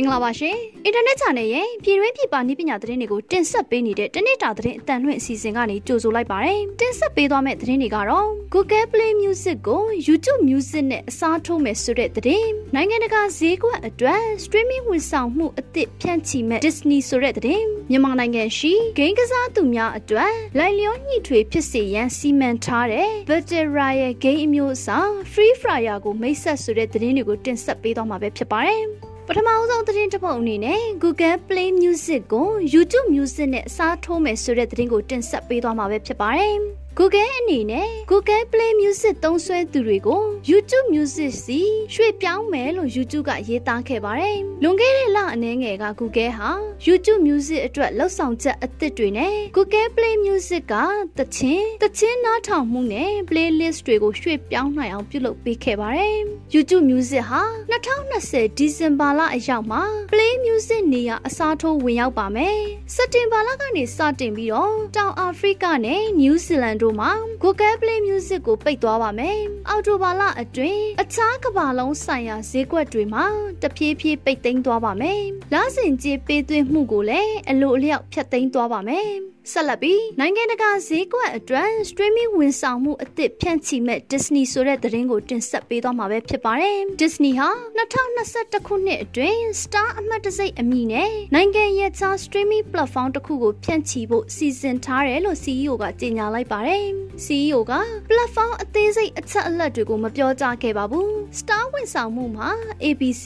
င်္ဂလာပါရှင်အင်တာနက် channel ရဲ့ပြည်တွင်းပြည်ပနည်းပညာသတင်းတွေကိုတင်ဆက်ပေးနေတဲ့တနေ့တာသတင်းအတန်လွင့်အစီအစဉ်ကနေကြိုဆိုလိုက်ပါတယ်တင်ဆက်ပေးသွားမယ့်သတင်းတွေကတော့ Google Play Music ကို YouTube Music နဲ့အစားထိုးမယ်ဆိုတဲ့သတင်းနိုင်ငံတကာဈေးကွက်အတွက် streaming ဝန်ဆောင်မှုအသစ်ဖြန့်ချီမဲ့ Disney ဆိုတဲ့သတင်းမြန်မာနိုင်ငံရှိဂိမ်းကစားသူများအတွက်လိုက်လျောညှိထွေဖြစ်စေရန်စီမံထားတဲ့ Battle Royale Game အမျိုးအစား Free Fire ကိုမိတ်ဆက်ဆိုတဲ့သတင်းတွေကိုတင်ဆက်ပေးသွားမှာပဲဖြစ်ပါတယ် ပထမအဆုံးသတင်းတစ်ပုဒ်အနေနဲ့ Google Play Music ကို YouTube Music နဲ့အစားထိုးမယ်ဆိုတဲ့သတင်းကိုတင်ဆက်ပေးသွားမှာပဲဖြစ်ပါတယ်။ Google အနေနဲ့ Google Play Music သုံးစွဲသူတွေကို YouTube Music စီရွှေ့ပြောင်းမယ်လို့ YouTube ကရေးသားခဲ့ပါတယ်။လွန်ခဲ့တဲ့လအနည်းငယ်က Google ဟာ YouTube Music အတွက်လှုပ်ဆောင်ချက်အသစ်တွေနဲ့ Google Play Music ကတခြင်းတခြင်းနားထောင်မှုနဲ့ playlist တွေကိုရွှေ့ပြောင်းနိုင်အောင်ပြုလုပ်ပေးခဲ့ပါတယ်။ YouTube Music ဟာ2020ဒီဇင်ဘာလအရောက်မှာ Play Music နေရာအစားထိုးဝင်ရောက်ပါမယ်။စက်တင်ဘာလကနေစတင်ပြီးတော့တောင်အာဖရိကနဲ့ New Zealand တို့မှာ Google Play Music ကိုပိတ်သွားပါမယ်။အော်တိုဘာလအတွင်းအခြားကမ္ဘာလုံးဆိုင်ရာဈေးကွက်တွေမှာတဖြည်းဖြည်းပိတ်သိမ်းသွားပါမယ်။လစဉ်ကြေးပေးသွင်းမှုကိုလည်းအလိုအလျောက်ဖျက်သိမ်းသွားပါမယ်။ ဆက်လက်ပြီးနိုင်ငံတကာဈေးကွက်အတွက် streaming ဝန်ဆောင်မှုအသစ်ဖြန့်ချီမဲ့ Disney ဆိုတဲ့သတင်းကိုတင်ဆက်ပေးသွားမှာပဲဖြစ်ပါတယ်။ Disney ဟာ2021ခုနှစ်အတွင်း Star အမှတ်တံဆိပ်အမည်နဲ့နိုင်ငံရဲ့ခြား streaming platform တစ်ခုကိုဖြန့်ချီဖို့စီစဉ်ထားတယ်လို့ CEO ကကြေညာလိုက်ပါတယ်။ CEO က platform အသေးစိတ်အချက်အလက်တွေကိုမပြောကြားခဲ့ပါဘူး။ Star ဝန်ဆောင်မှုမှာ ABC,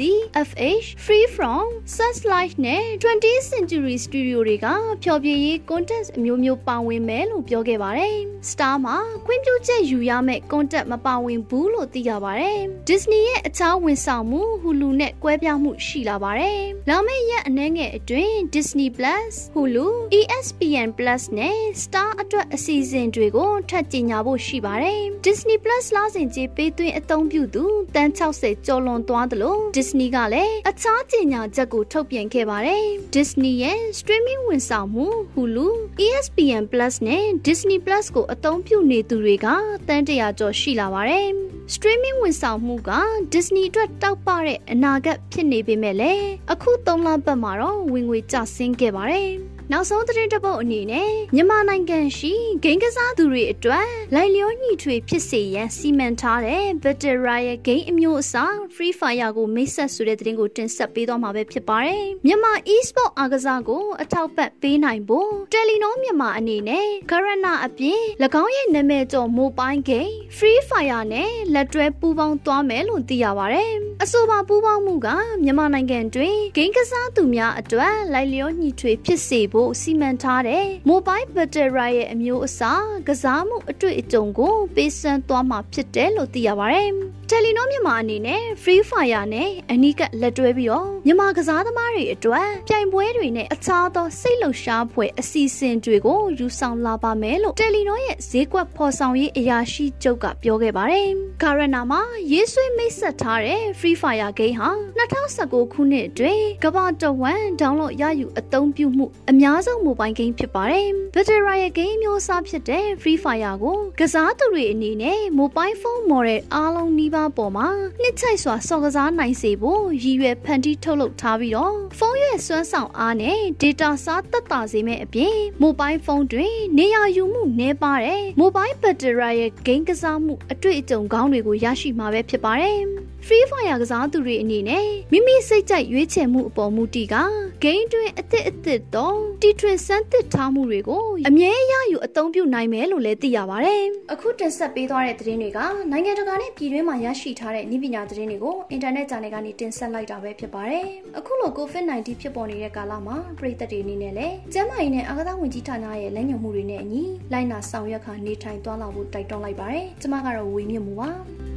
FH, Freeform, Searchlight နဲ့ 20th Century Studio တွေကဖျော်ဖြေရေး content အမျိုးမျိုးပါဝင်မယ်လို့ပြောခဲ့ပါတယ်။ Star မှာခွင့်ပြုချက်ယူရမယ့် content မပါဝင်ဘူးလို့သိရပါတယ်။ Disney ရဲ့အခြားဝန်ဆောင်မှု Hulu နဲ့ကွဲပြားမှုရှိလာပါတယ်။လာမယ့်ရက်အနည်းငယ်အတွင်း Disney Plus, Hulu, ESPN Plus နဲ့ Star အတွက်အစီအစဉ်တွေကိုထပ်ကြေညာဖို့ရှိပါတယ်။ Disney Plus လာစဉ်ကြေးပေးသွင်းအသုံးပြုသူတန်း60ကျော်လွန်သွားသလို Disney ကလည်းအခြားကြေညာချက်ကိုထုတ်ပြန်ခဲ့ပါတယ်။ Disney ရဲ့ streaming ဝန်ဆောင်မှု Hulu, ESPN Plus နဲ့ Disney Plus ကိုအသုံးပြုနေသူတွေကတန်းတရာကျော်ရှိလာပါတယ်။ streaming ဝန်ဆောင်မှုက Disney အတွက်တောက်ပတဲ့အနာဂတ်ဖြစ်နေပေမဲ့လည်းအခု၃လပတ်မှာတော့ဝင်ငွေကျဆင်းခဲ့ပါတယ်။ နောက်ဆုံးသတင်းတစ်ပုဒ်အနေနဲ့မြန်မာနိုင်ငံရှိဂိမ်းကစားသူတွေအတွက်လိုက်လျောညှိထွေဖြစ်စေရန်စီမံထားတဲ့ Battle Royale Game အမျိုးအစား Free Fire ကိုမိတ်ဆက်ဆိုတဲ့သတင်းကိုတင်ဆက်ပေးသွားမှာပဲဖြစ်ပါတယ်။မြန်မာ e-sport အားကစားကိုအထောက်ပံ့ပေးနိုင်ဖို့ Telenor မြန်မာအနေနဲ့ Garena အပြင်၎င်းရဲ့နာမည်ကျော် Mobile Game Free Fire နဲ့လက်တွဲပူးပေါင်းသွားမယ်လို့သိရပါတယ်။ အဆိုပါပူးပေါင်းမှုကမြန်မာနိုင်ငံတွင်ဂိမ်းကစားသူများအတွက်လိုက်လျောညှိထွေဖြစ်စေဖို့စီမံထားတဲ့ Mobile Battle Royale ရဲ့အမျိုးအစားကစားမှုအတွေ့အကြုံကိုပေးစမ်းသွားမှာဖြစ်တယ်လို့သိရပါတယ်။ Telenor မြန်မာအနေနဲ့ Free Fire နဲ့အနီးကပ်လက်တွဲပြီးတော့မြန်မာကစားသမားတွေအတွက်ပြိုင်ပွဲတွေနဲ့အခြားသောစိတ်လှုပ်ရှားဖွယ်အစီအစဉ်တွေကိုယူဆောင်လာပါမယ်လို့ Telenor ရဲ့ဈေးကွက်ဖော်ဆောင်ရေးအရာရှိချုပ်ကပြောခဲ့ပါတယ်။ Garena မှာရေးဆွဲမိတ်ဆက်ထားတဲ့ Free Fire Game ဟာ2019ခုနှစ်အတွင်းကမ္ဘာတဝန်း download ရယူအသုံးပြုမှုအများဆုံး mobile game ဖြစ်ပါတယ်။ Battle Royale game မျိုးစားဖြစ်တဲ့ Free Fire ကိုကစားသူတွေအနေနဲ့ mobile phone model အားလုံးနီးပါးပေါ်မှာနှစ်ချိုက်စွာစော်ကစားနိုင်စေဖို့ရည်ရွယ်ဖန်တီးထုတ်လုပ်ထားပြီးတော့ဖုန်းရဲ့စွမ်းဆောင်အားနဲ့ data စားသက်သာစေမယ့်အပြင် mobile phone တွင်နေရာယူမှုနည်းပါးတဲ့ mobile battery ရဲ့ game ကစားမှုအတွေ့အကြုံကောင်းတွေကိုရရှိမှာပဲဖြစ်ပါတယ်။ Free Fire ကစားသူတွေအနေနဲ့မိမိစိတ်ကြိုက်ရွေးချယ်မှုအပေါ်မူတည်က game တွင်အသစ်အသစ်တော့တီထွင်စမ်းသစ်ထားမှုတွေကိုအမြဲရယူအသုံးပြုနိုင်မယ်လို့လည်းသိရပါတယ်။အခုတင်ဆက်ပေးသွားတဲ့သတင်းတွေကနိုင်ငံတကာနဲ့ပြည်တွင်းမှာရရှိထားတဲ့ဤပညာသတင်းတွေကိုအင်တာနက်ဂျာနယ်ကနေတင်ဆက်လိုက်တာပဲဖြစ်ပါတယ်။အခုလို COVID-19 ဖြစ်ပေါ်နေတဲ့ကာလမှာပြည်သက်တွေအနေနဲ့လည်းကျန်းမာရေးနဲ့အာကစားဝန်ကြီးဌာနရဲ့လက်ညှိုးမှုတွေနဲ့အညီလိုက်နာဆောင်ရွက်ခါနေထိုင်သွားလာဖို့တိုက်တွန်းလိုက်ပါတယ်။ကျွန်မကတော့ဝေမြင့်မှုပါ။